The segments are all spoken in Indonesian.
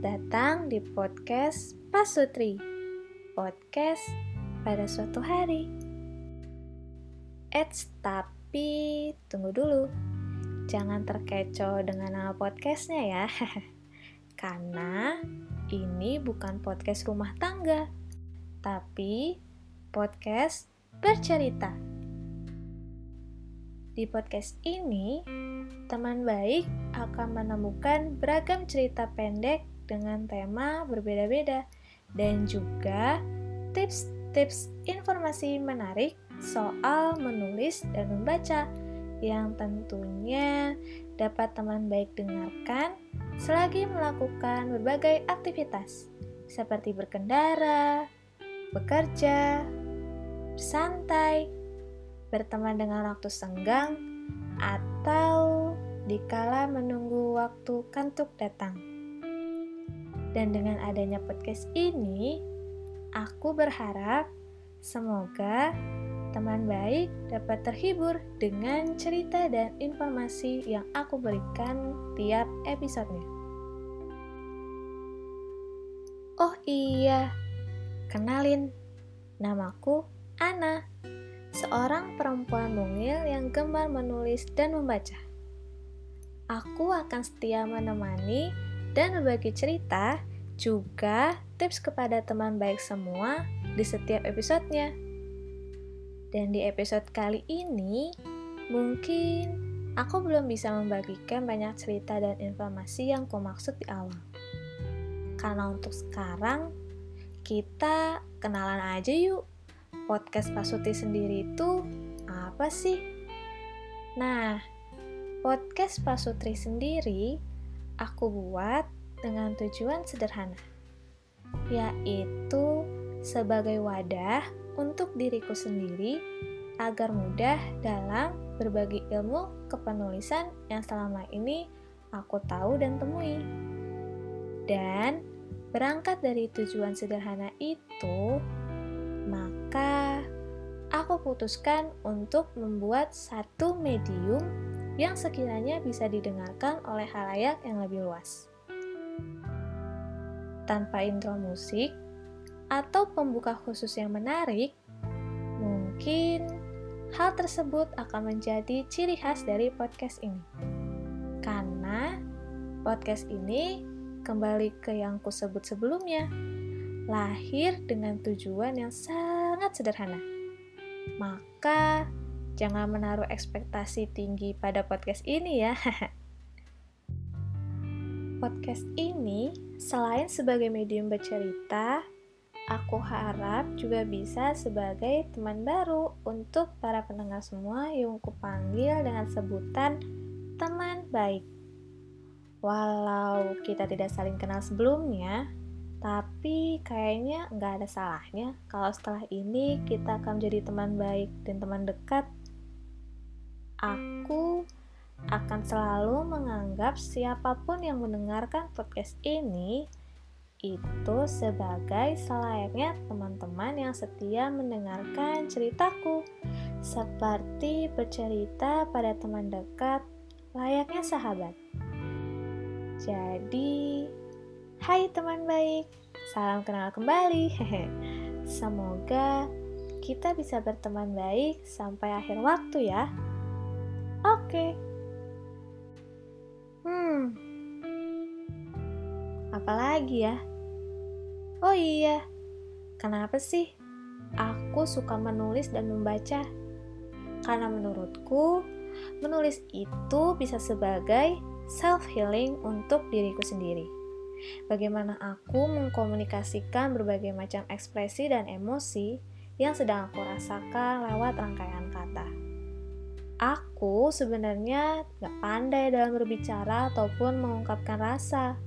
datang di podcast Pasutri. Podcast pada suatu hari. Eits, tapi tunggu dulu. Jangan terkecoh dengan nama podcastnya ya. Karena ini bukan podcast rumah tangga, tapi podcast bercerita. Di podcast ini, teman baik akan menemukan beragam cerita pendek dengan tema berbeda-beda dan juga tips-tips informasi menarik soal menulis dan membaca yang tentunya dapat teman baik dengarkan selagi melakukan berbagai aktivitas seperti berkendara, bekerja, bersantai, berteman dengan waktu senggang, atau dikala menunggu waktu kantuk datang. Dan dengan adanya podcast ini, aku berharap semoga teman baik dapat terhibur dengan cerita dan informasi yang aku berikan tiap episodenya. Oh iya, kenalin, namaku Ana seorang perempuan mungil yang gemar menulis dan membaca. Aku akan setia menemani dan berbagi cerita, juga tips kepada teman baik semua di setiap episodenya. Dan di episode kali ini, mungkin aku belum bisa membagikan banyak cerita dan informasi yang kumaksud di awal. Karena untuk sekarang, kita kenalan aja yuk podcast Pasuti sendiri itu apa sih? Nah, podcast Pasutri sendiri aku buat dengan tujuan sederhana, yaitu sebagai wadah untuk diriku sendiri agar mudah dalam berbagi ilmu kepenulisan yang selama ini aku tahu dan temui. Dan berangkat dari tujuan sederhana itu, maka aku putuskan untuk membuat satu medium yang sekiranya bisa didengarkan oleh halayak yang lebih luas. Tanpa intro musik atau pembuka khusus yang menarik, mungkin hal tersebut akan menjadi ciri khas dari podcast ini. Karena podcast ini kembali ke yang kusebut sebelumnya, lahir dengan tujuan yang sangat sederhana. Maka, jangan menaruh ekspektasi tinggi pada podcast ini ya. podcast ini, selain sebagai medium bercerita, aku harap juga bisa sebagai teman baru untuk para pendengar semua yang kupanggil dengan sebutan teman baik. Walau kita tidak saling kenal sebelumnya, tapi kayaknya nggak ada salahnya kalau setelah ini kita akan menjadi teman baik dan teman dekat. Aku akan selalu menganggap siapa pun yang mendengarkan podcast ini itu sebagai selayaknya teman-teman yang setia mendengarkan ceritaku, seperti bercerita pada teman dekat, layaknya sahabat. Jadi, Hai teman baik, salam kenal kembali. Semoga kita bisa berteman baik sampai akhir waktu ya. Oke. Hmm. Apalagi ya? Oh iya. Kenapa sih aku suka menulis dan membaca? Karena menurutku, menulis itu bisa sebagai self healing untuk diriku sendiri bagaimana aku mengkomunikasikan berbagai macam ekspresi dan emosi yang sedang aku rasakan lewat rangkaian kata. Aku sebenarnya gak pandai dalam berbicara ataupun mengungkapkan rasa.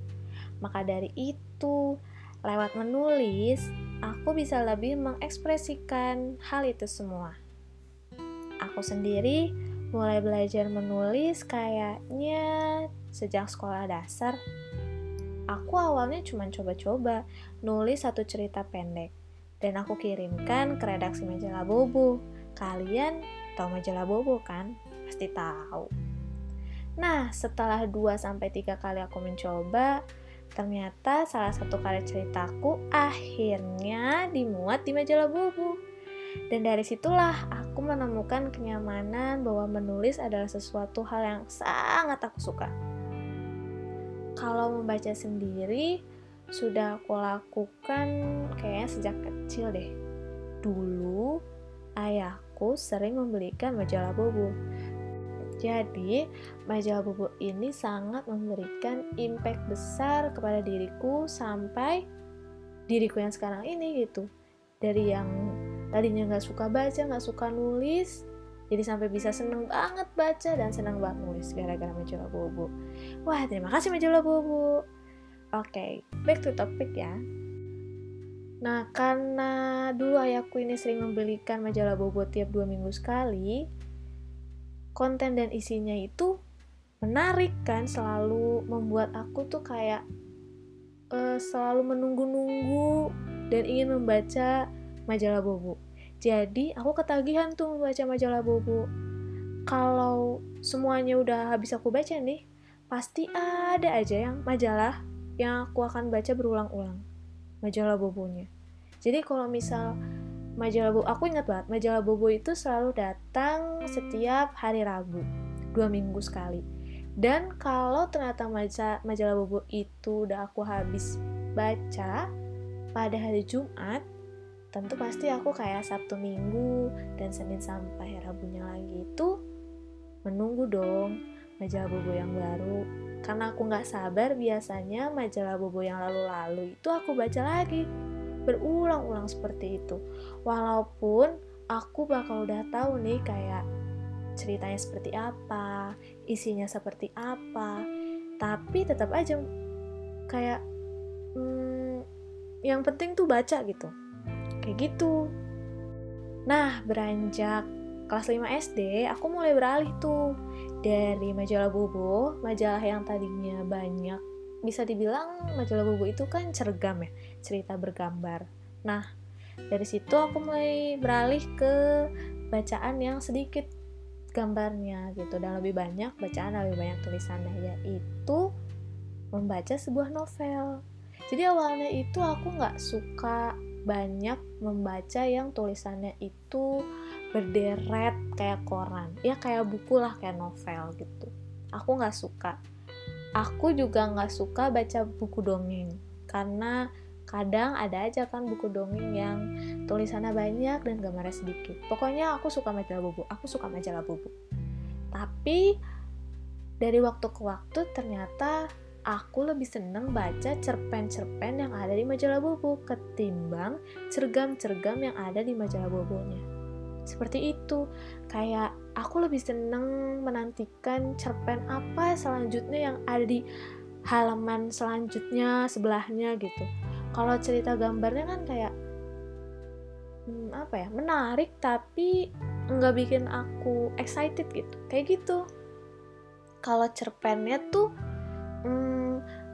Maka dari itu, lewat menulis, aku bisa lebih mengekspresikan hal itu semua. Aku sendiri mulai belajar menulis kayaknya sejak sekolah dasar Aku awalnya cuma coba-coba nulis satu cerita pendek dan aku kirimkan ke redaksi majalah Bobo. Kalian tahu majalah Bobo kan? Pasti tahu. Nah, setelah 2 sampai 3 kali aku mencoba, ternyata salah satu karya ceritaku akhirnya dimuat di majalah Bobo. Dan dari situlah aku menemukan kenyamanan bahwa menulis adalah sesuatu hal yang sangat aku suka. Kalau membaca sendiri, sudah aku lakukan kayaknya sejak kecil deh. Dulu, ayahku sering membelikan majalah Bobo. Jadi, majalah Bobo ini sangat memberikan impact besar kepada diriku sampai diriku yang sekarang ini gitu. Dari yang tadinya nggak suka baca nggak suka nulis jadi sampai bisa seneng banget baca dan seneng banget nulis gara-gara majalah Bobo wah terima kasih majalah Bobo oke okay, back to topic ya nah karena dulu ayahku ini sering membelikan majalah Bobo tiap dua minggu sekali konten dan isinya itu menarik kan selalu membuat aku tuh kayak uh, selalu menunggu-nunggu dan ingin membaca majalah Bobo. Jadi aku ketagihan tuh membaca majalah Bobo. Kalau semuanya udah habis aku baca nih, pasti ada aja yang majalah yang aku akan baca berulang-ulang. Majalah Bobonya. Jadi kalau misal majalah Bobo, aku ingat banget, majalah Bobo itu selalu datang setiap hari Rabu, dua minggu sekali. Dan kalau ternyata majalah Bobo itu udah aku habis baca pada hari Jumat, tentu pasti aku kayak Sabtu Minggu dan Senin sampai Rabunya lagi itu menunggu dong majalah Bobo yang baru karena aku nggak sabar biasanya majalah Bobo yang lalu-lalu itu aku baca lagi berulang-ulang seperti itu walaupun aku bakal udah tahu nih kayak ceritanya seperti apa isinya seperti apa tapi tetap aja kayak hmm, yang penting tuh baca gitu Kayak gitu. Nah, beranjak kelas 5 SD, aku mulai beralih tuh dari majalah Bobo, majalah yang tadinya banyak. Bisa dibilang majalah Bobo itu kan cergam ya, cerita bergambar. Nah, dari situ aku mulai beralih ke bacaan yang sedikit gambarnya gitu dan lebih banyak bacaan lebih banyak tulisannya yaitu membaca sebuah novel. Jadi awalnya itu aku nggak suka banyak membaca yang tulisannya itu berderet kayak koran ya kayak buku lah kayak novel gitu aku nggak suka aku juga nggak suka baca buku dongeng karena kadang ada aja kan buku dongeng yang tulisannya banyak dan gambarnya sedikit pokoknya aku suka majalah buku aku suka majalah buku tapi dari waktu ke waktu ternyata aku lebih seneng baca cerpen-cerpen yang ada di majalah Bobo ketimbang cergam-cergam yang ada di majalah Bobonya. Seperti itu, kayak aku lebih seneng menantikan cerpen apa selanjutnya yang ada di halaman selanjutnya sebelahnya gitu. Kalau cerita gambarnya kan kayak hmm, apa ya menarik tapi nggak bikin aku excited gitu. Kayak gitu. Kalau cerpennya tuh hmm,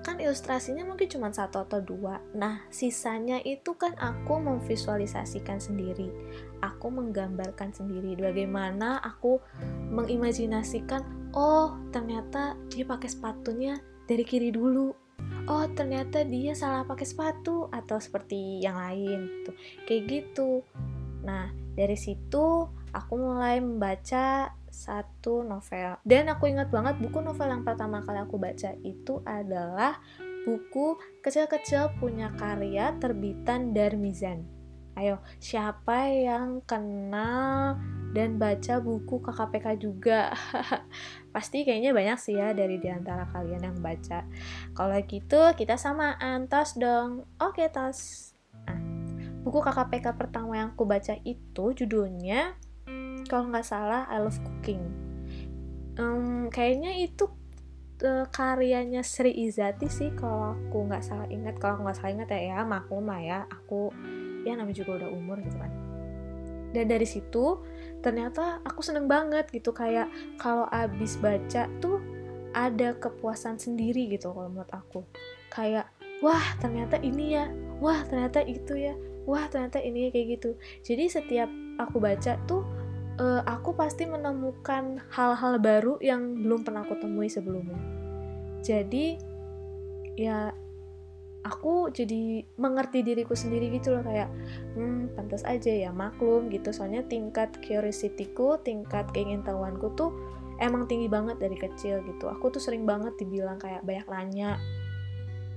kan ilustrasinya mungkin cuma satu atau dua. Nah, sisanya itu kan aku memvisualisasikan sendiri. Aku menggambarkan sendiri bagaimana aku mengimajinasikan, oh ternyata dia pakai sepatunya dari kiri dulu. Oh, ternyata dia salah pakai sepatu atau seperti yang lain tuh. Kayak gitu. Nah, dari situ aku mulai membaca satu novel. Dan aku ingat banget buku novel yang pertama kali aku baca itu adalah buku kecil-kecil punya karya terbitan Darmizan. Ayo, siapa yang kenal dan baca buku KKPK juga? Pasti kayaknya banyak sih ya dari di antara kalian yang baca. Kalau gitu, kita sama Antos dong. Oke, Tos. Nah, buku KKPK pertama yang aku baca itu judulnya kalau nggak salah I Love Cooking. Um, kayaknya itu uh, karyanya Sri Izati sih kalau aku nggak salah ingat. Kalau nggak salah ingat ya ya maklum ya aku ya namanya juga udah umur gitu kan. Dan dari situ ternyata aku seneng banget gitu kayak kalau abis baca tuh ada kepuasan sendiri gitu kalau menurut aku. Kayak wah ternyata ini ya wah ternyata itu ya wah ternyata ini kayak gitu. Jadi setiap aku baca tuh uh, aku pasti menemukan hal-hal baru yang belum pernah aku temui sebelumnya. Jadi ya aku jadi mengerti diriku sendiri gitu loh kayak hmm pantas aja ya maklum gitu. Soalnya tingkat curiosity-ku tingkat keingintahuanku tuh emang tinggi banget dari kecil gitu. Aku tuh sering banget dibilang kayak banyak nanya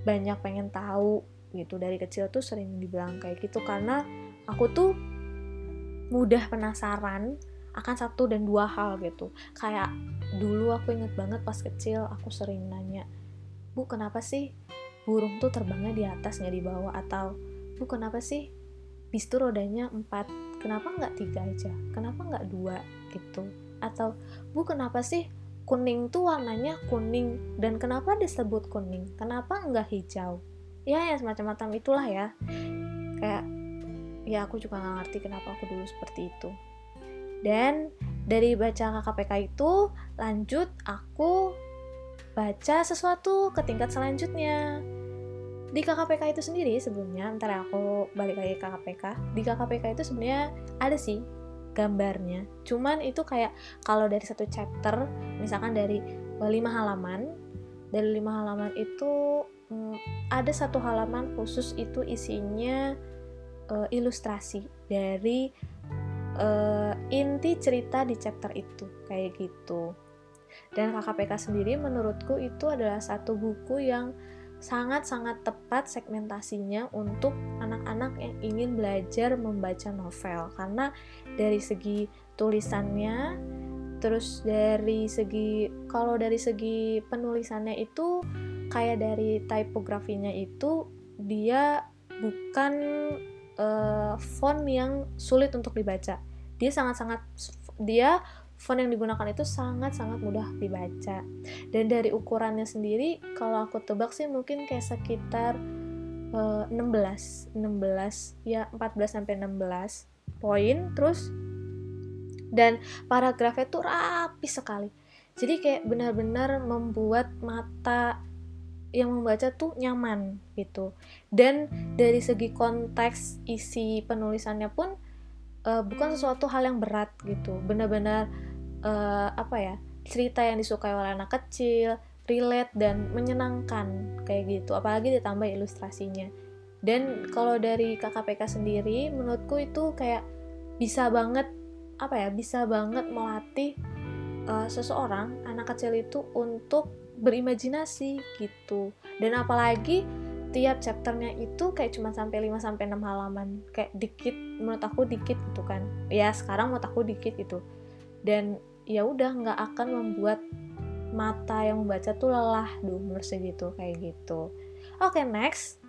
banyak pengen tahu gitu. Dari kecil tuh sering dibilang kayak gitu karena aku tuh mudah penasaran akan satu dan dua hal gitu. Kayak dulu aku inget banget pas kecil aku sering nanya bu kenapa sih burung tuh terbangnya di atas nggak di bawah? Atau bu kenapa sih bis tuh rodanya empat? Kenapa nggak tiga aja? Kenapa nggak dua? Gitu. Atau bu kenapa sih kuning tuh warnanya kuning? Dan kenapa disebut kuning? Kenapa nggak hijau? Ya ya semacam-macam itulah ya. Kayak ya aku juga nggak ngerti kenapa aku dulu seperti itu dan dari baca KKPK itu lanjut aku baca sesuatu ke tingkat selanjutnya. Di KKPK itu sendiri sebelumnya ntar aku balik lagi ke KKPK di KKPK itu sebenarnya ada sih gambarnya. Cuman itu kayak kalau dari satu chapter misalkan dari lima halaman dari lima halaman itu hmm, ada satu halaman khusus itu isinya uh, ilustrasi dari uh, inti cerita di chapter itu kayak gitu. Dan KKPK sendiri menurutku itu adalah satu buku yang sangat-sangat tepat segmentasinya untuk anak-anak yang ingin belajar membaca novel. Karena dari segi tulisannya terus dari segi kalau dari segi penulisannya itu kayak dari tipografinya itu dia bukan uh, font yang sulit untuk dibaca. Dia sangat-sangat dia font yang digunakan itu sangat-sangat mudah dibaca. Dan dari ukurannya sendiri kalau aku tebak sih mungkin kayak sekitar uh, 16, 16 ya 14 sampai 16 poin terus dan paragrafnya tuh rapi sekali. Jadi kayak benar-benar membuat mata yang membaca tuh nyaman gitu. Dan dari segi konteks isi penulisannya pun uh, bukan sesuatu hal yang berat gitu. Benar-benar uh, apa ya cerita yang disukai oleh anak kecil relate dan menyenangkan kayak gitu. Apalagi ditambah ilustrasinya. Dan kalau dari KKPK sendiri menurutku itu kayak bisa banget apa ya bisa banget melatih uh, seseorang anak kecil itu untuk berimajinasi gitu. Dan apalagi tiap chapternya itu kayak cuma sampai 5 sampai 6 halaman. Kayak dikit menurut aku dikit gitu kan. Ya sekarang menurut aku dikit gitu. Dan ya udah nggak akan membuat mata yang membaca tuh lelah. Duh menurut gitu kayak gitu. Oke okay, next.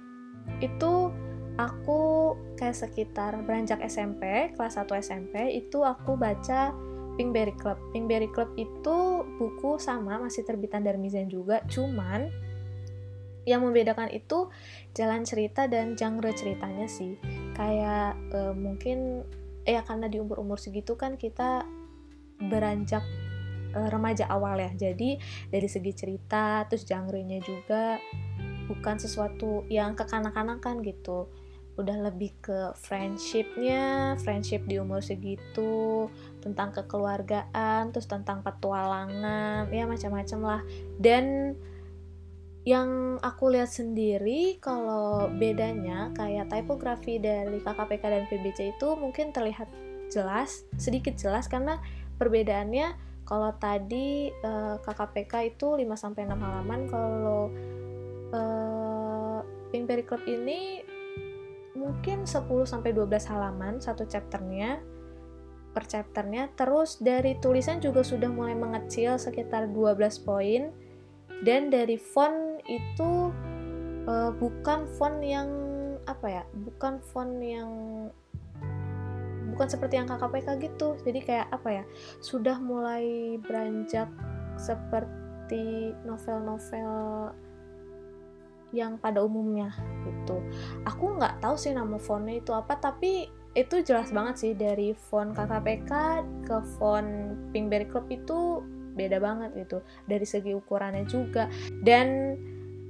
Itu aku kayak sekitar beranjak SMP kelas 1 SMP itu aku baca Pinkberry Club. Pinkberry Club itu buku sama masih terbitan dari juga, cuman yang membedakan itu jalan cerita dan genre ceritanya sih. Kayak e, mungkin ya karena di umur-umur segitu kan kita beranjak e, remaja awal ya. Jadi dari segi cerita terus genrenya juga bukan sesuatu yang kekanak-kanakan gitu udah lebih ke friendshipnya friendship di umur segitu tentang kekeluargaan terus tentang petualangan ya macam-macam lah. Dan yang aku lihat sendiri kalau bedanya kayak tipografi dari KKPK dan PBC itu mungkin terlihat jelas sedikit jelas karena perbedaannya kalau tadi eh, KKPK itu 5 sampai 6 halaman kalau Pink Berry Club ini mungkin 10 sampai 12 halaman satu chapternya per chapternya. Terus dari tulisan juga sudah mulai mengecil sekitar 12 poin. Dan dari font itu uh, bukan font yang apa ya bukan font yang bukan seperti yang KKPK gitu. Jadi kayak apa ya sudah mulai beranjak seperti novel-novel yang pada umumnya gitu. Aku nggak tahu sih nama fontnya itu apa tapi itu jelas banget sih dari font KKPK ke font Pinkberry Club itu beda banget gitu. Dari segi ukurannya juga. Dan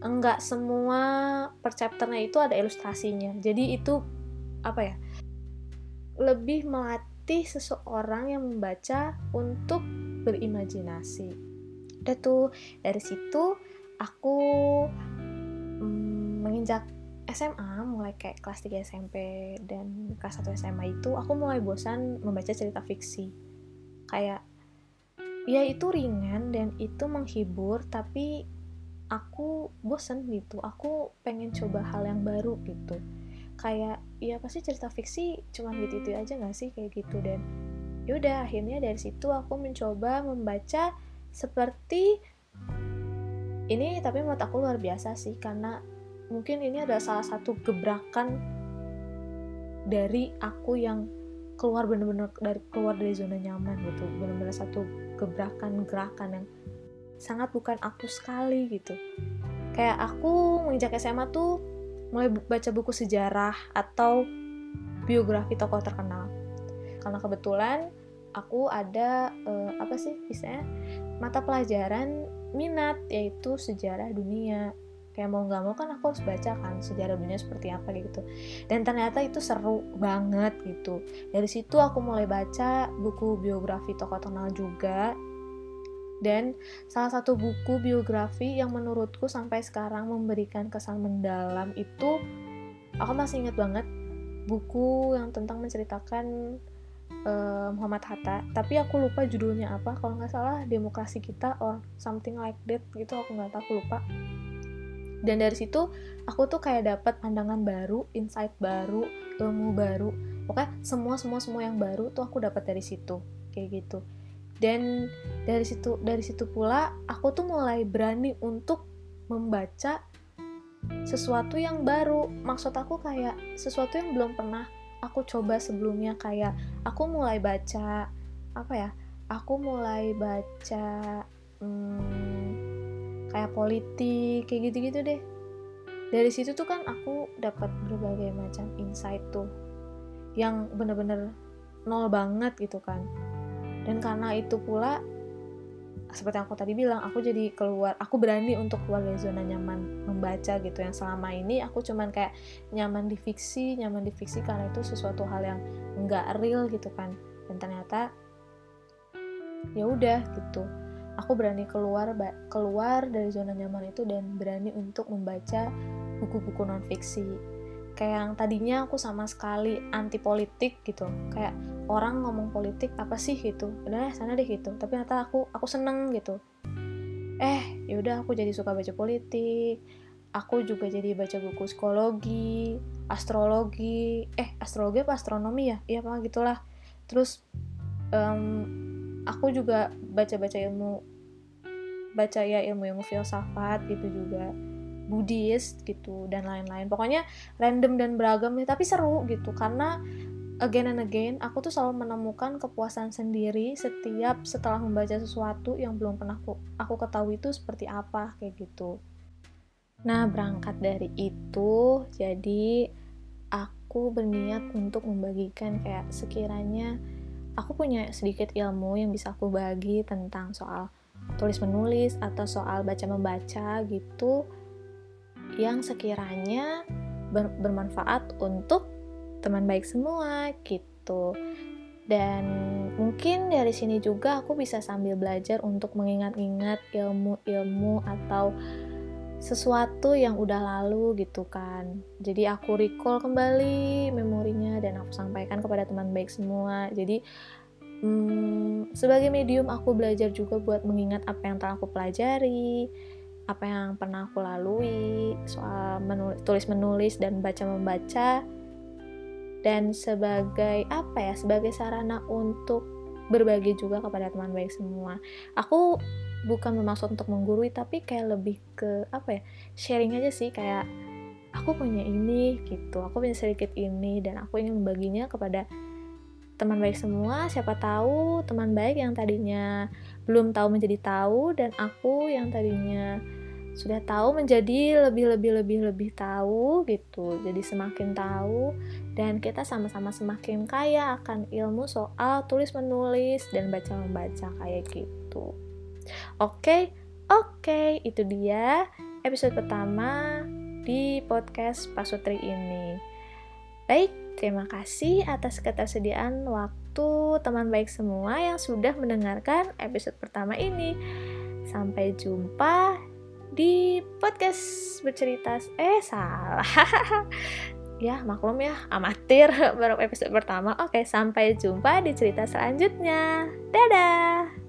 enggak semua per chapternya itu ada ilustrasinya. Jadi itu apa ya lebih melatih seseorang yang membaca untuk berimajinasi. Udah tuh dari situ aku menginjak SMA mulai kayak kelas 3 SMP dan kelas 1 SMA itu aku mulai bosan membaca cerita fiksi. Kayak ya itu ringan dan itu menghibur tapi aku bosen gitu. Aku pengen coba hal yang baru gitu. Kayak ya pasti cerita fiksi cuma gitu itu aja gak sih kayak gitu? Dan yaudah akhirnya dari situ aku mencoba membaca seperti ini tapi menurut aku luar biasa sih. Karena mungkin ini adalah salah satu gebrakan dari aku yang keluar bener-bener dari keluar dari zona nyaman gitu. Bener-bener satu gebrakan gerakan yang sangat bukan aku sekali gitu. Kayak aku menginjak SMA tuh mulai baca buku sejarah atau biografi tokoh terkenal. Karena kebetulan aku ada uh, apa sih misalnya mata pelajaran minat yaitu sejarah dunia kayak mau nggak mau kan aku harus baca kan sejarah dunia seperti apa gitu. Dan ternyata itu seru banget gitu. Dari situ aku mulai baca buku biografi tokoh terkenal juga. Dan salah satu buku biografi yang menurutku sampai sekarang memberikan kesan mendalam itu aku masih ingat banget buku yang tentang menceritakan uh, Muhammad Hatta. Tapi aku lupa judulnya apa. Kalau nggak salah demokrasi kita or something like that gitu. Aku nggak tahu aku lupa dan dari situ aku tuh kayak dapat pandangan baru insight baru ilmu baru. Pokoknya semua semua semua yang baru tuh aku dapat dari situ kayak gitu. Dan dari situ dari situ pula aku tuh mulai berani untuk membaca sesuatu yang baru. Maksud aku kayak sesuatu yang belum pernah aku coba sebelumnya. Kayak aku mulai baca apa ya aku mulai baca hmm, kayak politik kayak gitu-gitu deh. Dari situ tuh kan aku dapat berbagai macam insight tuh yang bener-bener nol banget gitu kan. Dan karena itu pula seperti yang aku tadi bilang aku jadi keluar aku berani untuk keluar dari zona nyaman membaca gitu. Yang selama ini aku cuman kayak nyaman di fiksi nyaman di fiksi karena itu sesuatu hal yang nggak real gitu kan. Dan ternyata ya udah gitu aku berani keluar keluar dari zona nyaman itu dan berani untuk membaca buku-buku non fiksi kayak yang tadinya aku sama sekali anti politik gitu. Kayak orang ngomong politik apa sih gitu? Udah sana deh gitu. Tapi ternyata aku aku seneng gitu. Eh yaudah aku jadi suka baca politik. Aku juga jadi baca buku psikologi astrologi. Eh astrologi apa astronomi ya? Iya apa gitulah. Terus um, aku juga baca-baca ilmu baca ya ilmu-ilmu filsafat gitu juga Buddhis gitu dan lain-lain. Pokoknya random dan beragam ya tapi seru gitu. Karena again and again aku tuh selalu menemukan kepuasan sendiri setiap setelah membaca sesuatu yang belum pernah aku, aku ketahui itu seperti apa kayak gitu. Nah berangkat dari itu jadi aku berniat untuk membagikan kayak sekiranya aku punya sedikit ilmu yang bisa aku bagi tentang soal tulis menulis atau soal baca membaca gitu yang sekiranya ber bermanfaat untuk teman baik semua gitu. Dan mungkin dari sini juga aku bisa sambil belajar untuk mengingat-ingat ilmu-ilmu atau sesuatu yang udah lalu gitu kan. Jadi aku recall kembali memorinya dan aku sampaikan kepada teman baik semua. Jadi hmm, sebagai medium aku belajar juga buat mengingat apa yang telah aku pelajari apa yang pernah aku lalui soal menulis, tulis menulis dan baca membaca dan sebagai apa ya sebagai sarana untuk berbagi juga kepada teman baik semua. Aku bukan bermaksud untuk menggurui tapi kayak lebih ke apa ya sharing aja sih kayak aku punya ini gitu. Aku punya sedikit ini dan aku ingin membaginya kepada teman baik semua. Siapa tahu teman baik yang tadinya belum tahu menjadi tahu dan aku yang tadinya sudah tahu menjadi lebih lebih lebih lebih tahu gitu. Jadi semakin tahu dan kita sama-sama semakin kaya akan ilmu soal tulis menulis dan baca membaca kayak gitu Oke, oke, itu dia episode pertama di podcast Pasutri ini. Baik, terima kasih atas ketersediaan waktu teman baik semua yang sudah mendengarkan episode pertama ini. Sampai jumpa di podcast bercerita eh salah ya maklum ya amatir baru episode pertama oke sampai jumpa di cerita selanjutnya dadah